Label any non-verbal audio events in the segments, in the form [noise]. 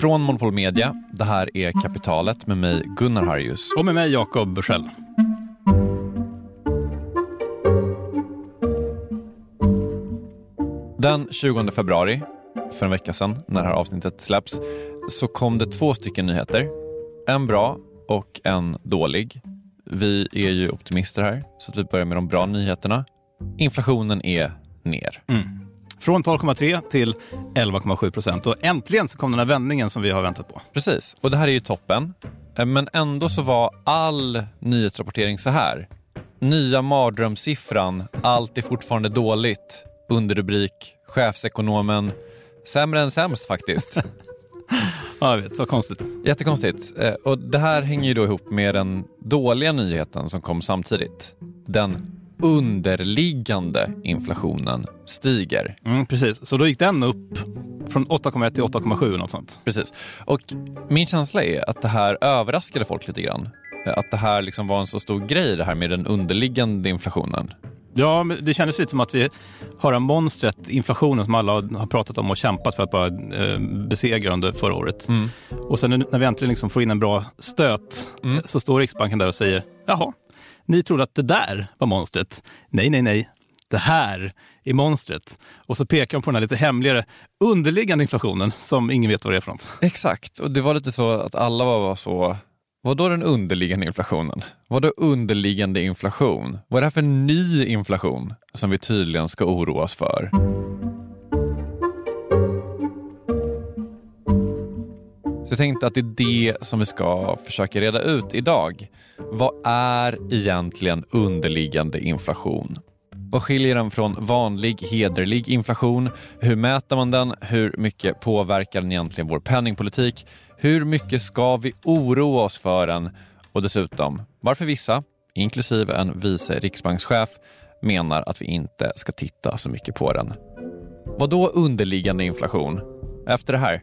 Från Monopol Media, det här är Kapitalet med mig Gunnar Harjus. Och med mig Jakob Bursell. Den 20 februari, för en vecka sedan, när det här avsnittet släpps, så kom det två stycken nyheter. En bra och en dålig. Vi är ju optimister här, så att vi börjar med de bra nyheterna. Inflationen är ner. Mm. Från 12,3 till 11,7 procent. Och äntligen så kom den här vändningen som vi har väntat på. Precis, och det här är ju toppen. Eh, Men ändå så var all nyhetsrapportering så här. Nya mardrömssiffran, allt är fortfarande dåligt. Underrubrik, chefsekonomen, sämre än sämst faktiskt. [laughs] Ja, jag vet. Så konstigt. Jättekonstigt. Eh, Och det här hänger ju då ihop med den dåliga nyheten som kom samtidigt. Den underliggande inflationen stiger. Mm, precis. Så då gick den upp från 8,1 till 8,7 eller något sånt. Precis. Och min känsla är att det här överraskade folk lite grann. Att det här liksom var en så stor grej det här med den underliggande inflationen. Ja, men det kändes lite som att vi har en monstret, inflationen, som alla har pratat om och kämpat för att bara eh, besegra under förra året. Mm. Och sen när vi äntligen liksom får in en bra stöt Mm. så står Riksbanken där och säger jaha, ni trodde att det där var monstret. Nej, nej, nej. Det här är monstret. Och så pekar de på den här lite hemligare underliggande inflationen som ingen vet vad det är för något. Exakt, och det var lite så att alla var så vad då den underliggande inflationen? Vad då underliggande inflation? Vad är det här för ny inflation som vi tydligen ska oroa oss för? Så jag tänkte att det är det som vi ska försöka reda ut idag. Vad är egentligen underliggande inflation? Vad skiljer den från vanlig hederlig inflation? Hur mäter man den? Hur mycket påverkar den egentligen vår penningpolitik? Hur mycket ska vi oroa oss för den? Och dessutom, varför vissa, inklusive en vice riksbankschef, menar att vi inte ska titta så mycket på den. Vad då underliggande inflation? Efter det här.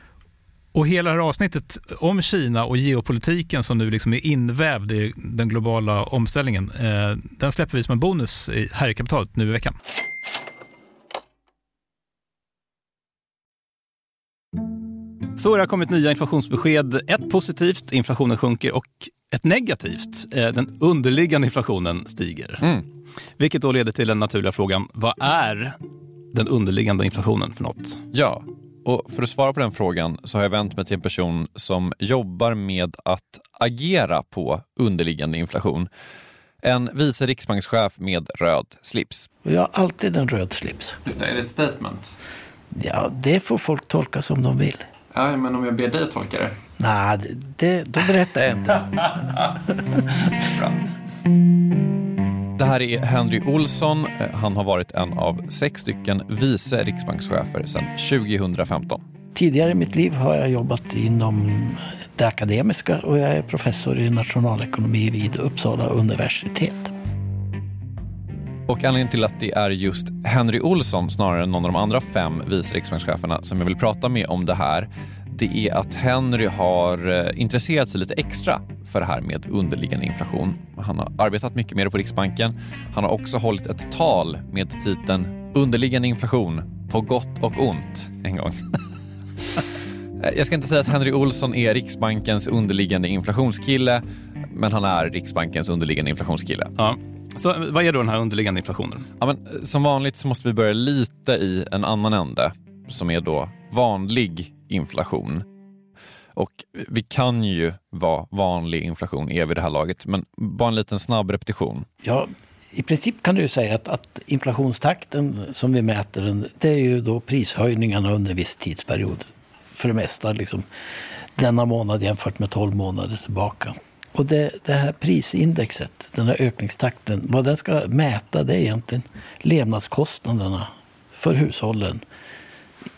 Och hela det här avsnittet om Kina och geopolitiken som nu liksom är invävd i den globala omställningen, eh, den släpper vi som en bonus i- här i kapitalet nu i veckan. Så det har kommit nya inflationsbesked. Ett positivt, inflationen sjunker och ett negativt, eh, den underliggande inflationen stiger. Mm. Vilket då leder till den naturliga frågan, vad är den underliggande inflationen för något? Ja, och för att svara på den frågan så har jag vänt mig till en person som jobbar med att agera på underliggande inflation. En vice riksbankschef med röd slips. Jag har alltid en röd slips. Just det, är det ett statement? Ja, det får folk tolka som de vill. Ja, men om jag ber dig tolka det? Nej, det, då berättar jag [laughs] inte. Bra. Det här är Henry Olsson. Han har varit en av sex stycken vice riksbankschefer sedan 2015. Tidigare i mitt liv har jag jobbat inom det akademiska och jag är professor i nationalekonomi vid Uppsala universitet. Och anledningen till att det är just Henry Olsson snarare än någon av de andra fem vice riksbankscheferna som jag vill prata med om det här, det är att Henry har eh, intresserat sig lite extra för det här med underliggande inflation. Han har arbetat mycket med det på Riksbanken. Han har också hållit ett tal med titeln Underliggande inflation på gott och ont en gång. [laughs] Jag ska inte säga att Henry Olsson är Riksbankens underliggande inflationskille, men han är Riksbankens underliggande inflationskille. Ja. Så vad är då den här underliggande inflationen? Ja, men, eh, som vanligt så måste vi börja lite i en annan ände, som är då vanlig inflation. Och vi kan ju vad vanlig inflation är vid det här laget, men bara en liten snabb repetition. Ja, i princip kan du säga att, att inflationstakten som vi mäter den, det är ju då prishöjningarna under en viss tidsperiod. För det mesta liksom denna månad jämfört med 12 månader tillbaka. Och det, det här prisindexet, den här ökningstakten, vad den ska mäta det är egentligen levnadskostnaderna för hushållen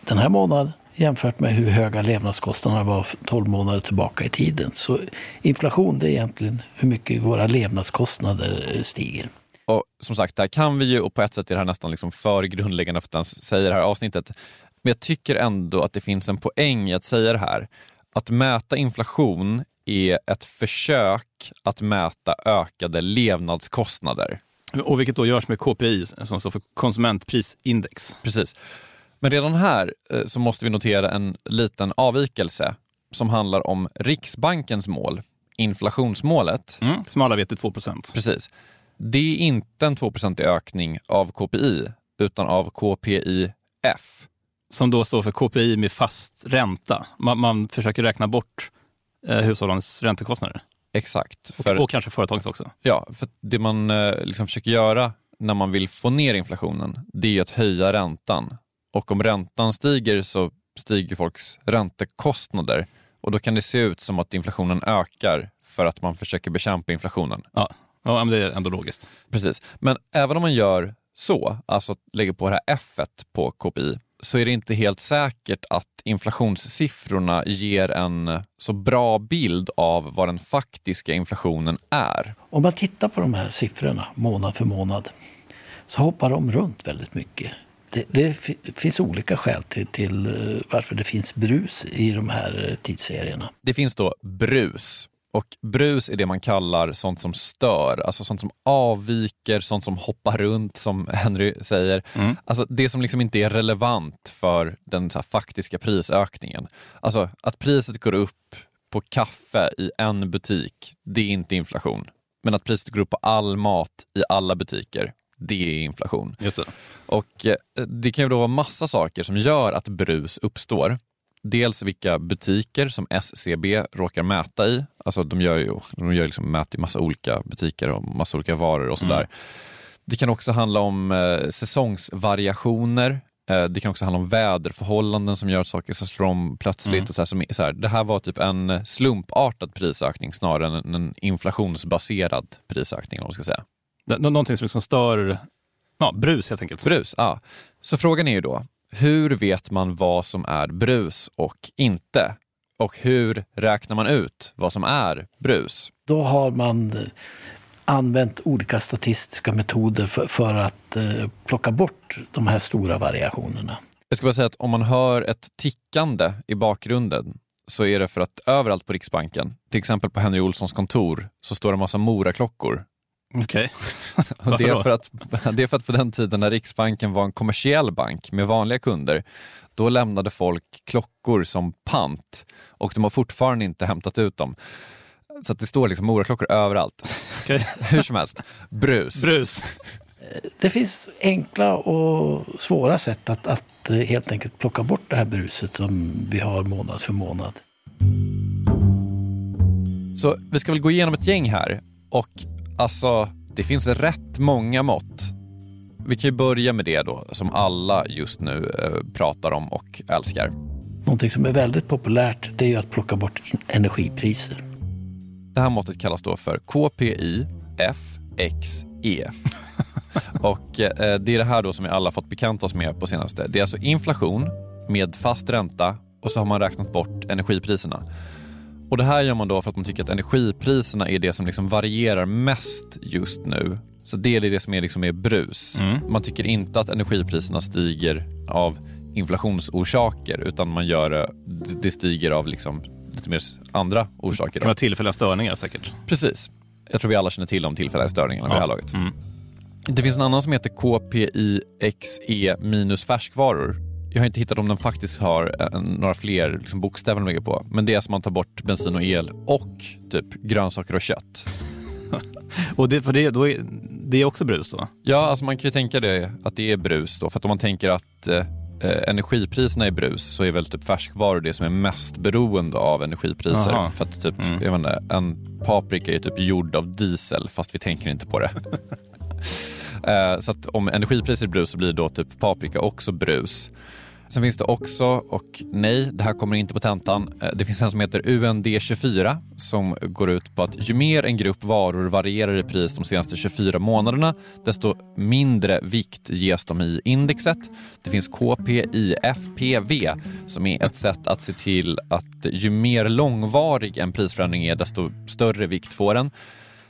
den här månaden jämfört med hur höga levnadskostnaderna var 12 månader tillbaka i tiden. Så inflation det är egentligen hur mycket våra levnadskostnader stiger. Och som sagt, där kan vi ju, och på ett sätt är det här nästan liksom för grundläggande för att säga det här avsnittet, men jag tycker ändå att det finns en poäng i att säga det här. Att mäta inflation är ett försök att mäta ökade levnadskostnader. Och vilket då görs med KPI, som står för konsumentprisindex. Precis. Men redan här eh, så måste vi notera en liten avvikelse som handlar om Riksbankens mål, inflationsmålet. Mm, som alla vet är 2 Precis. Det är inte en 2% ökning av KPI, utan av KPIF. Som då står för KPI med fast ränta. Man, man försöker räkna bort eh, hushållens räntekostnader. Exakt. För, och, och kanske företagens också. Ja, för det man eh, liksom försöker göra när man vill få ner inflationen, det är att höja räntan. Och om räntan stiger så stiger folks räntekostnader och då kan det se ut som att inflationen ökar för att man försöker bekämpa inflationen. Ja, ja men det är ändå logiskt. Precis. Men även om man gör så, alltså lägger på det här F på KPI, så är det inte helt säkert att inflationssiffrorna ger en så bra bild av vad den faktiska inflationen är. Om man tittar på de här siffrorna månad för månad så hoppar de runt väldigt mycket. Det, det finns olika skäl till, till eh, varför det finns brus i de här eh, tidsserierna. Det finns då brus och brus är det man kallar sånt som stör, alltså sånt som avviker, sånt som hoppar runt som [laughs] Henry säger. Mm. Alltså det som liksom inte är relevant för den faktiska prisökningen. Alltså att priset går upp på kaffe i en butik, det är inte inflation. Men att priset går upp på all mat i alla butiker, det är inflation. Och eh, det kan ju då vara massa saker som gör att brus uppstår. Dels vilka butiker som SCB råkar mäta i. Alltså de gör ju de gör liksom mäter i massa olika butiker och massa olika varor och sådär. Mm. Det kan också handla om eh, säsongsvariationer. Eh, det kan också handla om väderförhållanden som gör att saker ska slå om plötsligt. Mm. Och så här, som, så här, det här var typ en slumpartad prisökning snarare än en inflationsbaserad prisökning. Om man ska säga. Någonting som liksom stör ja, brus helt enkelt. Brus, ja. Så frågan är ju då, hur vet man vad som är brus och inte? Och hur räknar man ut vad som är brus? Då har man eh, använt olika statistiska metoder för, för att eh, plocka bort de här stora variationerna. Jag ska bara säga att om man hör ett tickande i bakgrunden så är det för att överallt på Riksbanken, till exempel på Henry Olssons kontor, så står det en massa Moraklockor Okej. [laughs] Okay. det, är för att, [laughs] det är för att på den tiden när Riksbanken var en kommersiell bank med vanliga kunder, då lämnade folk klockor som pant och de har fortfarande inte hämtat ut dem. Så att det står liksom moraklockor överallt. Okay. [laughs] Hur som helst, brus. brus. Det finns enkla och svåra sätt att, att helt enkelt plocka bort det här bruset som vi har månad för månad. Så vi ska väl gå igenom ett gäng här och Alltså, det finns rätt många mått. Vi kan ju börja med det då, som alla just nu eh, pratar om och älskar. Någonting som är väldigt populärt det är ju att plocka bort energipriser. Det här måttet kallas då för KPI FXE. [laughs] Och eh, det är det här då som vi alla fått bekanta oss med på senaste. Det är alltså inflation med fast ränta och så har man räknat bort energipriserna. Och Det här gör man då för att man tycker att energipriserna är det som liksom varierar mest just nu. Så det är det som är, liksom är brus. Mm. Man tycker inte att energipriserna stiger av inflationsorsaker utan man gör det, det stiger av liksom lite mer andra orsaker. Det kan vara tillfälliga störningar säkert. Precis. Jag tror vi alla känner till de tillfälliga störningarna vid det här laget. Mm. Det finns en annan som heter KPIXE minus färskvaror. Jag har inte hittat om den faktiskt har en, några fler liksom, bokstäver de ligger på. Men det är som man tar bort bensin och el och typ grönsaker och kött. [laughs] Och det, för det, då är, det är också brus då? Ja, alltså man kan ju tänka det att det är brus då. För att om man tänker att eh, energipriserna är brus så är väl typ färskvaror det som är mest beroende av energipriser. Aha. För att typ, Mm. jag inte, en paprika är typ gjord av diesel fast vi tänker inte på det. [laughs] Eh, så att om energipriser är brus så blir då typ paprika också brus. Sen finns det också, och nej, det här kommer inte på tentan, eh, det finns en som heter UND24 som går ut på att ju mer en grupp varor varierar i pris de senaste 24 månaderna, desto mindre vikt ges de i indexet. Det finns KPIFPV som är ett sätt att se till att ju mer långvarig en prisförändring är, desto större vikt får den.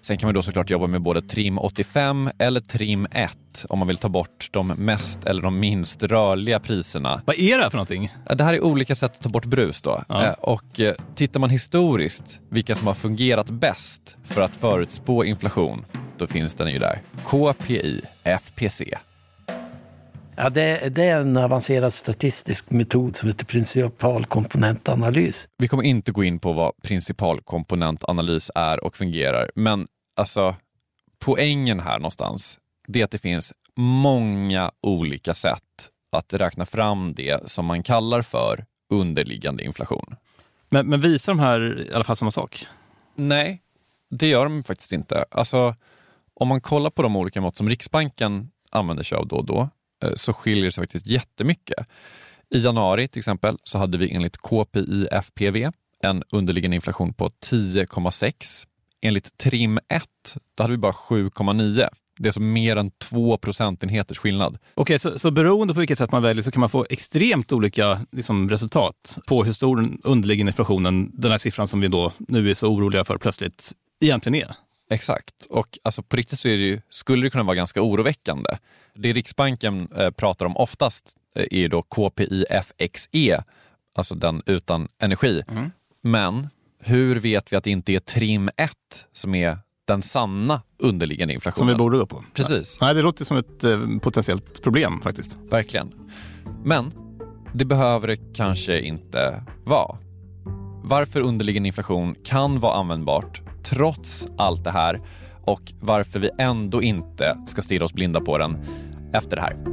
Sen kan man då såklart jobba med både trim 85 eller trim 1 om man vill ta bort de mest eller de minst rörliga priserna. Vad är det här för någonting? Det här är olika sätt att ta bort brus då. Ja. Eh, Och eh, tittar man historiskt vilka som har fungerat bäst för att förutspå inflation, då finns den ju där. KPI FPC. Ja, det, det är en avancerad statistisk metod som heter principal komponentanalys. Vi kommer inte gå in på vad principalkomponentanalys är och fungerar, men alltså poängen här någonstans, det är att det finns många olika sätt att räkna fram det som man kallar för underliggande inflation. Men, men visar de här i alla fall samma sak? Nej, det gör de faktiskt inte. Alltså, om man kollar på de olika mått som Riksbanken använder sig av då och då, Eh, så skiljer det sig faktiskt jättemycket. I januari till exempel så hade vi enligt KPI-FPV en underliggande inflation på 10,6. Enligt TRIM 1 då hade vi bara 7,9. Det är alltså mer än två procentenheters skillnad. Okej, så, så beroende på vilket sätt man väljer så kan man få extremt olika liksom, resultat på hur stor den underliggande inflationen, den här siffran som vi då nu är så oroliga för plötsligt, egentligen är. Exakt. Och alltså på riktigt så det ju, skulle det kunna vara ganska oroväckande. Det Riksbanken eh, pratar om oftast eh, är då KPIFXE, alltså den utan energi. Mm. Men hur vet vi att det inte är TRIM 1 som är den sanna underliggande Som inflationen? vi borde gå på. Precis, Nej, det låter som ett eh, potentiellt problem faktiskt. verkligen. Men det behöver det kanske inte vara. Varför underliggande inflation kan vara användbart trots allt det här och varför vi ändå inte ska stirra oss blinda på den efter det här.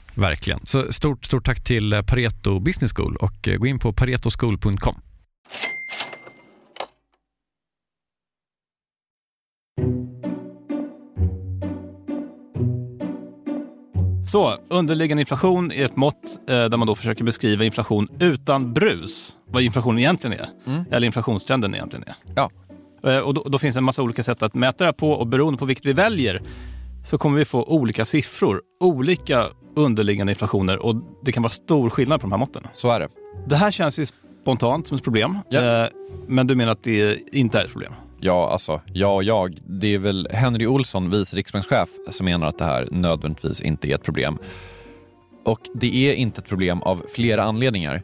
Verkligen. Så stort, stort tack till eh, Pareto Business School och eh, gå in på paretoschool.com. Så, underliggande inflation är ett mått eh, där man då försöker beskriva inflation utan brus. Vad inflation egentligen är. Mm. Eller inflationstrenden egentligen är. Ja. Och då, då finns det en massa olika sätt att mäta det här på och beroende på vilket vi väljer så kommer vi få olika siffror, olika underliggande inflationer och det kan vara stor skillnad på de här måtten. Så är det. Det här känns ju spontant som ett problem, Ja. eh, men du menar att det inte är ett problem? Ja, alltså, jag och jag. Det är väl Henry Olsson, vice riksbankschef, som menar att det här nödvändigtvis inte är ett problem. Och det är inte ett problem av flera anledningar.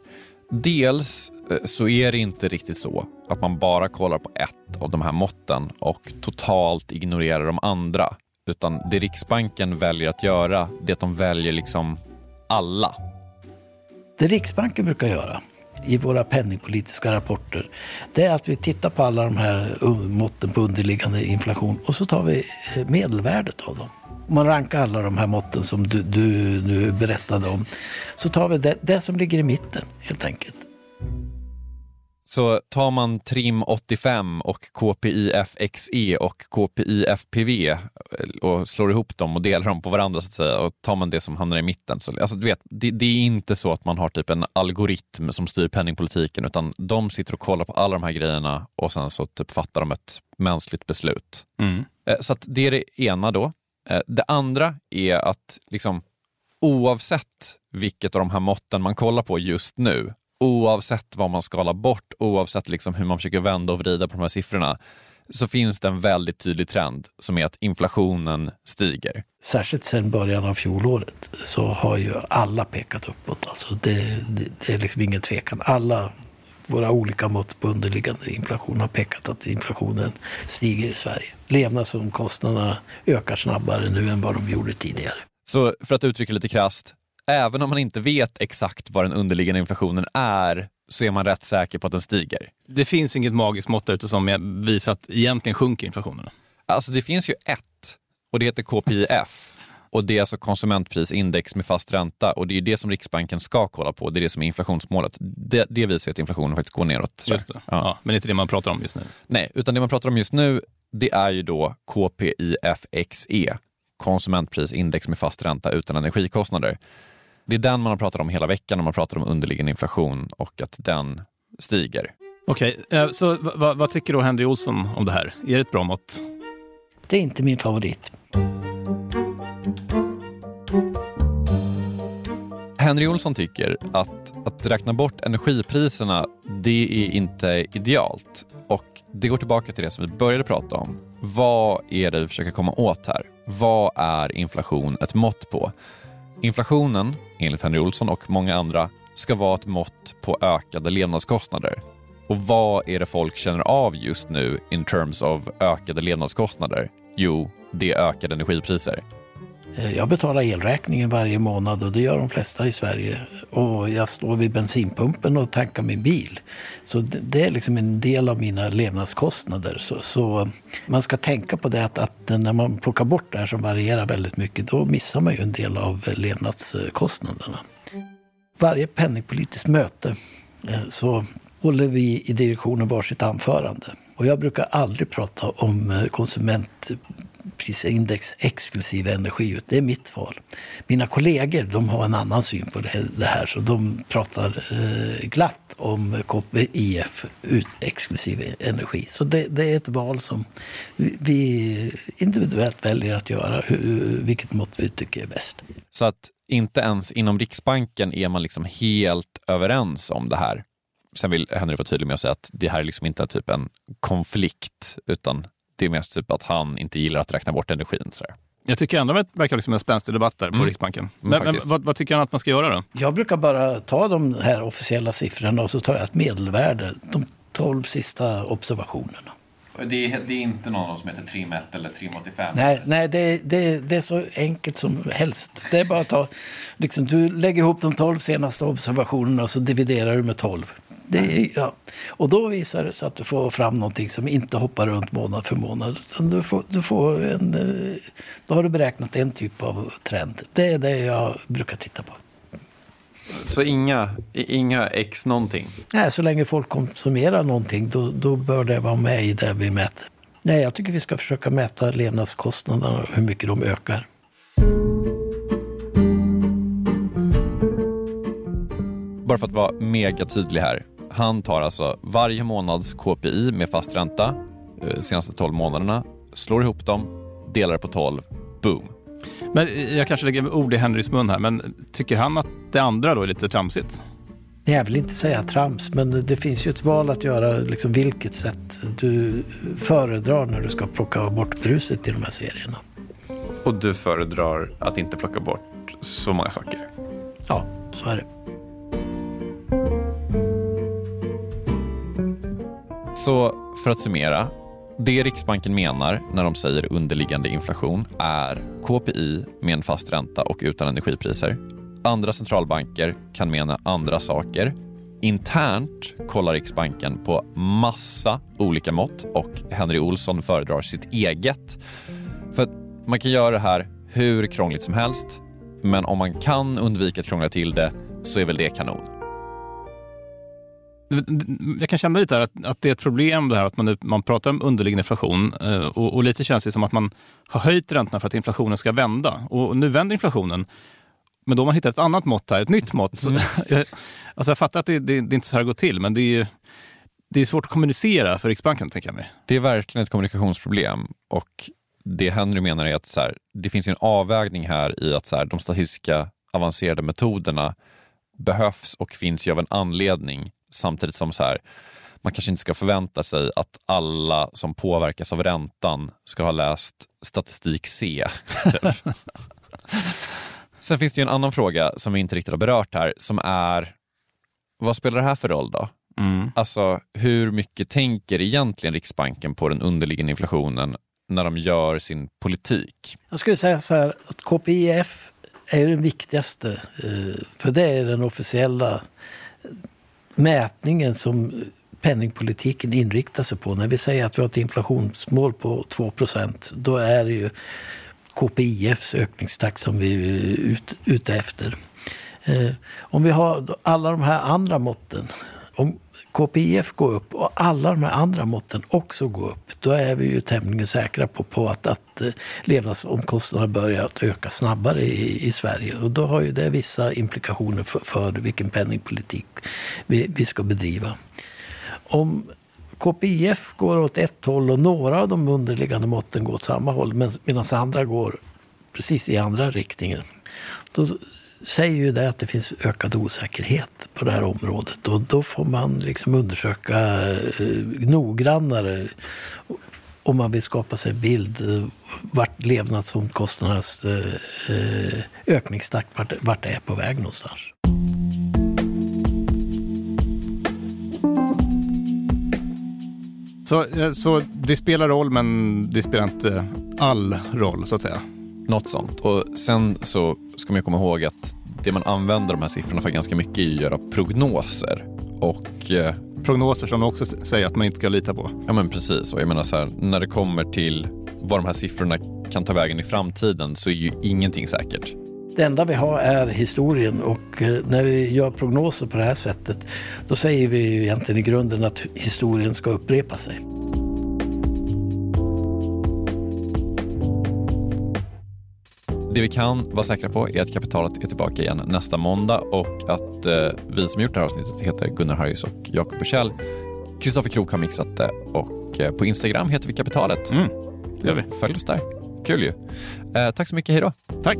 Dels eh, så är det inte riktigt så att man bara kollar på ett av de här måtten och totalt ignorerar de andra. Utan det Riksbanken väljer att göra, det är att de väljer liksom alla. Det Riksbanken brukar göra i våra penningpolitiska rapporter, det är att vi tittar på alla de här måtten på underliggande inflation och så tar vi eh, medelvärdet av dem. Om man rankar alla de här måtten som du, du nu berättade om, så tar vi det, det som ligger i mitten helt enkelt. Så tar man TRIM 85 och KPIFXE och KPIFPV eh, och slår ihop dem och delar dem på varandra så att säga och tar man det som hamnar i mitten. Så, alltså, du vet, det, det är inte så att man har typ en algoritm som styr penningpolitiken utan de sitter och kollar på alla de här grejerna och sen så typ fattar de ett mänskligt beslut. Eh, Så det är det ena då. Eh, Det andra är att liksom, oavsett vilket av de här måtten man kollar på just nu, oavsett vad man skalar bort, oavsett liksom hur man försöker vända och vrida på de här siffrorna, så finns det en väldigt tydlig trend som är att inflationen stiger. Särskilt sedan början av fjolåret så har ju alla pekat uppåt. Alltså det, det, det är liksom ingen tvekan. Alla våra olika mått på underliggande inflation har pekat att inflationen stiger i Sverige. Levnadsomkostnaderna ökar snabbare nu än vad de gjorde tidigare. Så för att uttrycka lite krasst, även om man inte vet exakt vad den underliggande inflationen är, så är man rätt säker på att den stiger. Det finns inget magiskt mått ute som visar att egentligen sjunker inflationen. Alltså det finns ju ett och det heter KPIF. [laughs] Och det är alltså konsumentprisindex med fast ränta och det är det som Riksbanken ska kolla på. Det är det som är inflationsmålet. Det, det visar ju att inflationen faktiskt går neråt. Just det. Ja. Ja. men det är inte det man pratar om just nu. Nej, utan det man pratar om just nu det är ju då KPIFXE, konsumentprisindex med fast ränta utan energikostnader. Det är den man har pratat om hela veckan när man pratar om underliggande inflation och att den stiger. Okej, eh, så va- va- vad tycker då Henry Olsson om det här? Är det ett bra mått? Det är inte min favorit. Henry Olsson tycker att att räkna bort energipriserna, det är inte idealt. Och det går tillbaka till det som vi började prata om. Vad är det vi försöker komma åt här? Vad är inflation ett mått på? Inflationen, enligt Henry Olsson och många andra, ska vara ett mått på ökade levnadskostnader. Och vad är det folk känner av just nu in terms of ökade levnadskostnader? Jo, det är ökade energipriser. Eh, jag betalar elräkningen varje månad och det gör de flesta i Sverige. Och jag står vid bensinpumpen och tankar min bil. Så det är liksom en del av mina levnadskostnader. Så, så man ska tänka på det att, att, när man plockar bort det här som varierar väldigt mycket, då missar man ju en del av eh, levnadskostnaderna. Varje penningpolitiskt möte eh, så håller vi i direktionen varsitt anförande. Och jag brukar aldrig prata om konsument prisindex exklusive energi. Det är mitt val. Mina kollegor de har en annan syn på det här så de pratar eh, glatt om KPIF exklusive energi. Så det, det, är ett val som vi individuellt väljer att göra, vilket mått vi tycker är bäst. Så att inte ens inom Riksbanken är man liksom helt överens om det här? Sen vill Henry vara tydlig med att säga att det här är liksom inte typ en konflikt, utan det är mest typ att han inte gillar att räkna bort energin. Sådär. Jag tycker ändå att det verkar liksom en spänstig debatt där på mm. Riksbanken. Men, men vad, vad, tycker han att man ska göra då? Jag brukar bara ta de här officiella siffrorna och så tar jag ett medelvärde, de tolv sista observationerna. Det är, det är, inte någon som heter Trim 1 eller Trim 85? Nej, nej det, det, det, är så enkelt som helst. Det är bara att ta, liksom, du lägger ihop de tolv senaste observationerna och så dividerar du med tolv. Det, ja. Och då visar det sig att du får fram någonting som inte hoppar runt månad för månad. du får, du får en, eh, då har du beräknat en typ av trend. Det är det jag brukar titta på. Så inga, inga X någonting? Nej, så länge folk konsumerar någonting då, då bör det vara med i det vi mäter. Nej, jag tycker vi ska försöka mäta levnadskostnaderna och hur mycket de ökar. Bara för att vara mega tydlig här. Han tar alltså varje månads KPI med fast ränta, eh, senaste 12 månaderna, slår ihop dem, delar på 12, boom. Men jag kanske lägger ord i Henrys mun här, men tycker han att det andra då är lite tramsigt? Jag vill inte säga trams, men det finns ju ett val att göra liksom vilket sätt du föredrar när du ska plocka bort bruset i de här serierna. Och du föredrar att inte plocka bort så många saker? Ja, så är det. Så för att summera. Det Riksbanken menar när de säger underliggande inflation är KPI med en fast ränta och utan energipriser. Andra centralbanker kan mena andra saker. Internt kollar Riksbanken på massa olika mått och Henry Olsson föredrar sitt eget. För man kan göra det här hur krångligt som helst, men om man kan undvika att krångla till det så är väl det kanon jag kan känna lite att, att det är ett problem det här att man, man pratar om underliggande inflation eh, och, och, lite känns det som att man har höjt räntorna för att inflationen ska vända. Och nu vänder inflationen. Men då har man hittat ett annat mått här, ett nytt mått. Mm. [laughs] alltså jag fattar att det, det, det är inte så här det går till, men det är, det är svårt att kommunicera för Riksbanken, tänker jag mig. Det är verkligen ett kommunikationsproblem och det Henry menar är att så här, det finns en avvägning här i att så här, de statistiska avancerade metoderna behövs och finns ju av en anledning Samtidigt som så här, man kanske inte ska förvänta sig att alla som påverkas av räntan ska ha läst statistik C. [laughs] Typ. Sen finns det ju en annan fråga som vi inte riktigt har berört här som är vad spelar det här för roll då? Mm. Alltså hur mycket tänker egentligen Riksbanken på den underliggande inflationen när de gör sin politik? Jag skulle säga så här att KPIF är den viktigaste, eh, för det är den officiella mätningen som penningpolitiken inriktar sig på. När vi säger att vi har ett inflationsmål på 2% då är det ju KPIFs ökningstakt som vi är ute efter. Eh, om vi har alla de här andra måtten, om KPIF går upp och alla de här andra måtten också går upp, då är vi ju tämligen säkra på, på att, att eh, levnadsomkostnaderna börjar att öka snabbare i, i Sverige. Och då har ju det vissa implikationer för, för vilken penningpolitik vi, vi ska bedriva. Om KPIF går åt ett håll och några av de underliggande måtten går åt samma håll medan andra går precis i andra riktningen. Då säger ju det att det finns ökad osäkerhet på det här området och då får man liksom undersöka eh, noggrannare om man vill skapa sig en bild eh, vart levnadsomkostnadernas eh, eh, ökningstakt vart, vart det är på väg någonstans. Så, eh, så det spelar roll, men det spelar inte all roll, så att säga? Något sånt. Och sen så ska man komma ihåg att det man använder de här siffrorna för ganska mycket är att göra prognoser. Och eh, Prognoser som också säger att man inte ska lita på. Ja men precis. Och jag menar så här, när det kommer till vad de här siffrorna kan ta vägen i framtiden så är ju ingenting säkert. Det enda vi har är historien och eh, när vi gör prognoser på det här sättet då säger vi ju egentligen i grunden att historien ska upprepa sig. Det vi kan vara säkra på är att kapitalet är tillbaka igen nästa måndag och att eh, vi som gjort det här avsnittet heter Gunnar Harjus och Jakob Bursell. Kristoffer Krook har mixat det och eh, på Instagram heter vi Kapitalet. Mm, det gör vi. Följ oss där. Kul ju. Eh, tack så mycket, hej då. Tack.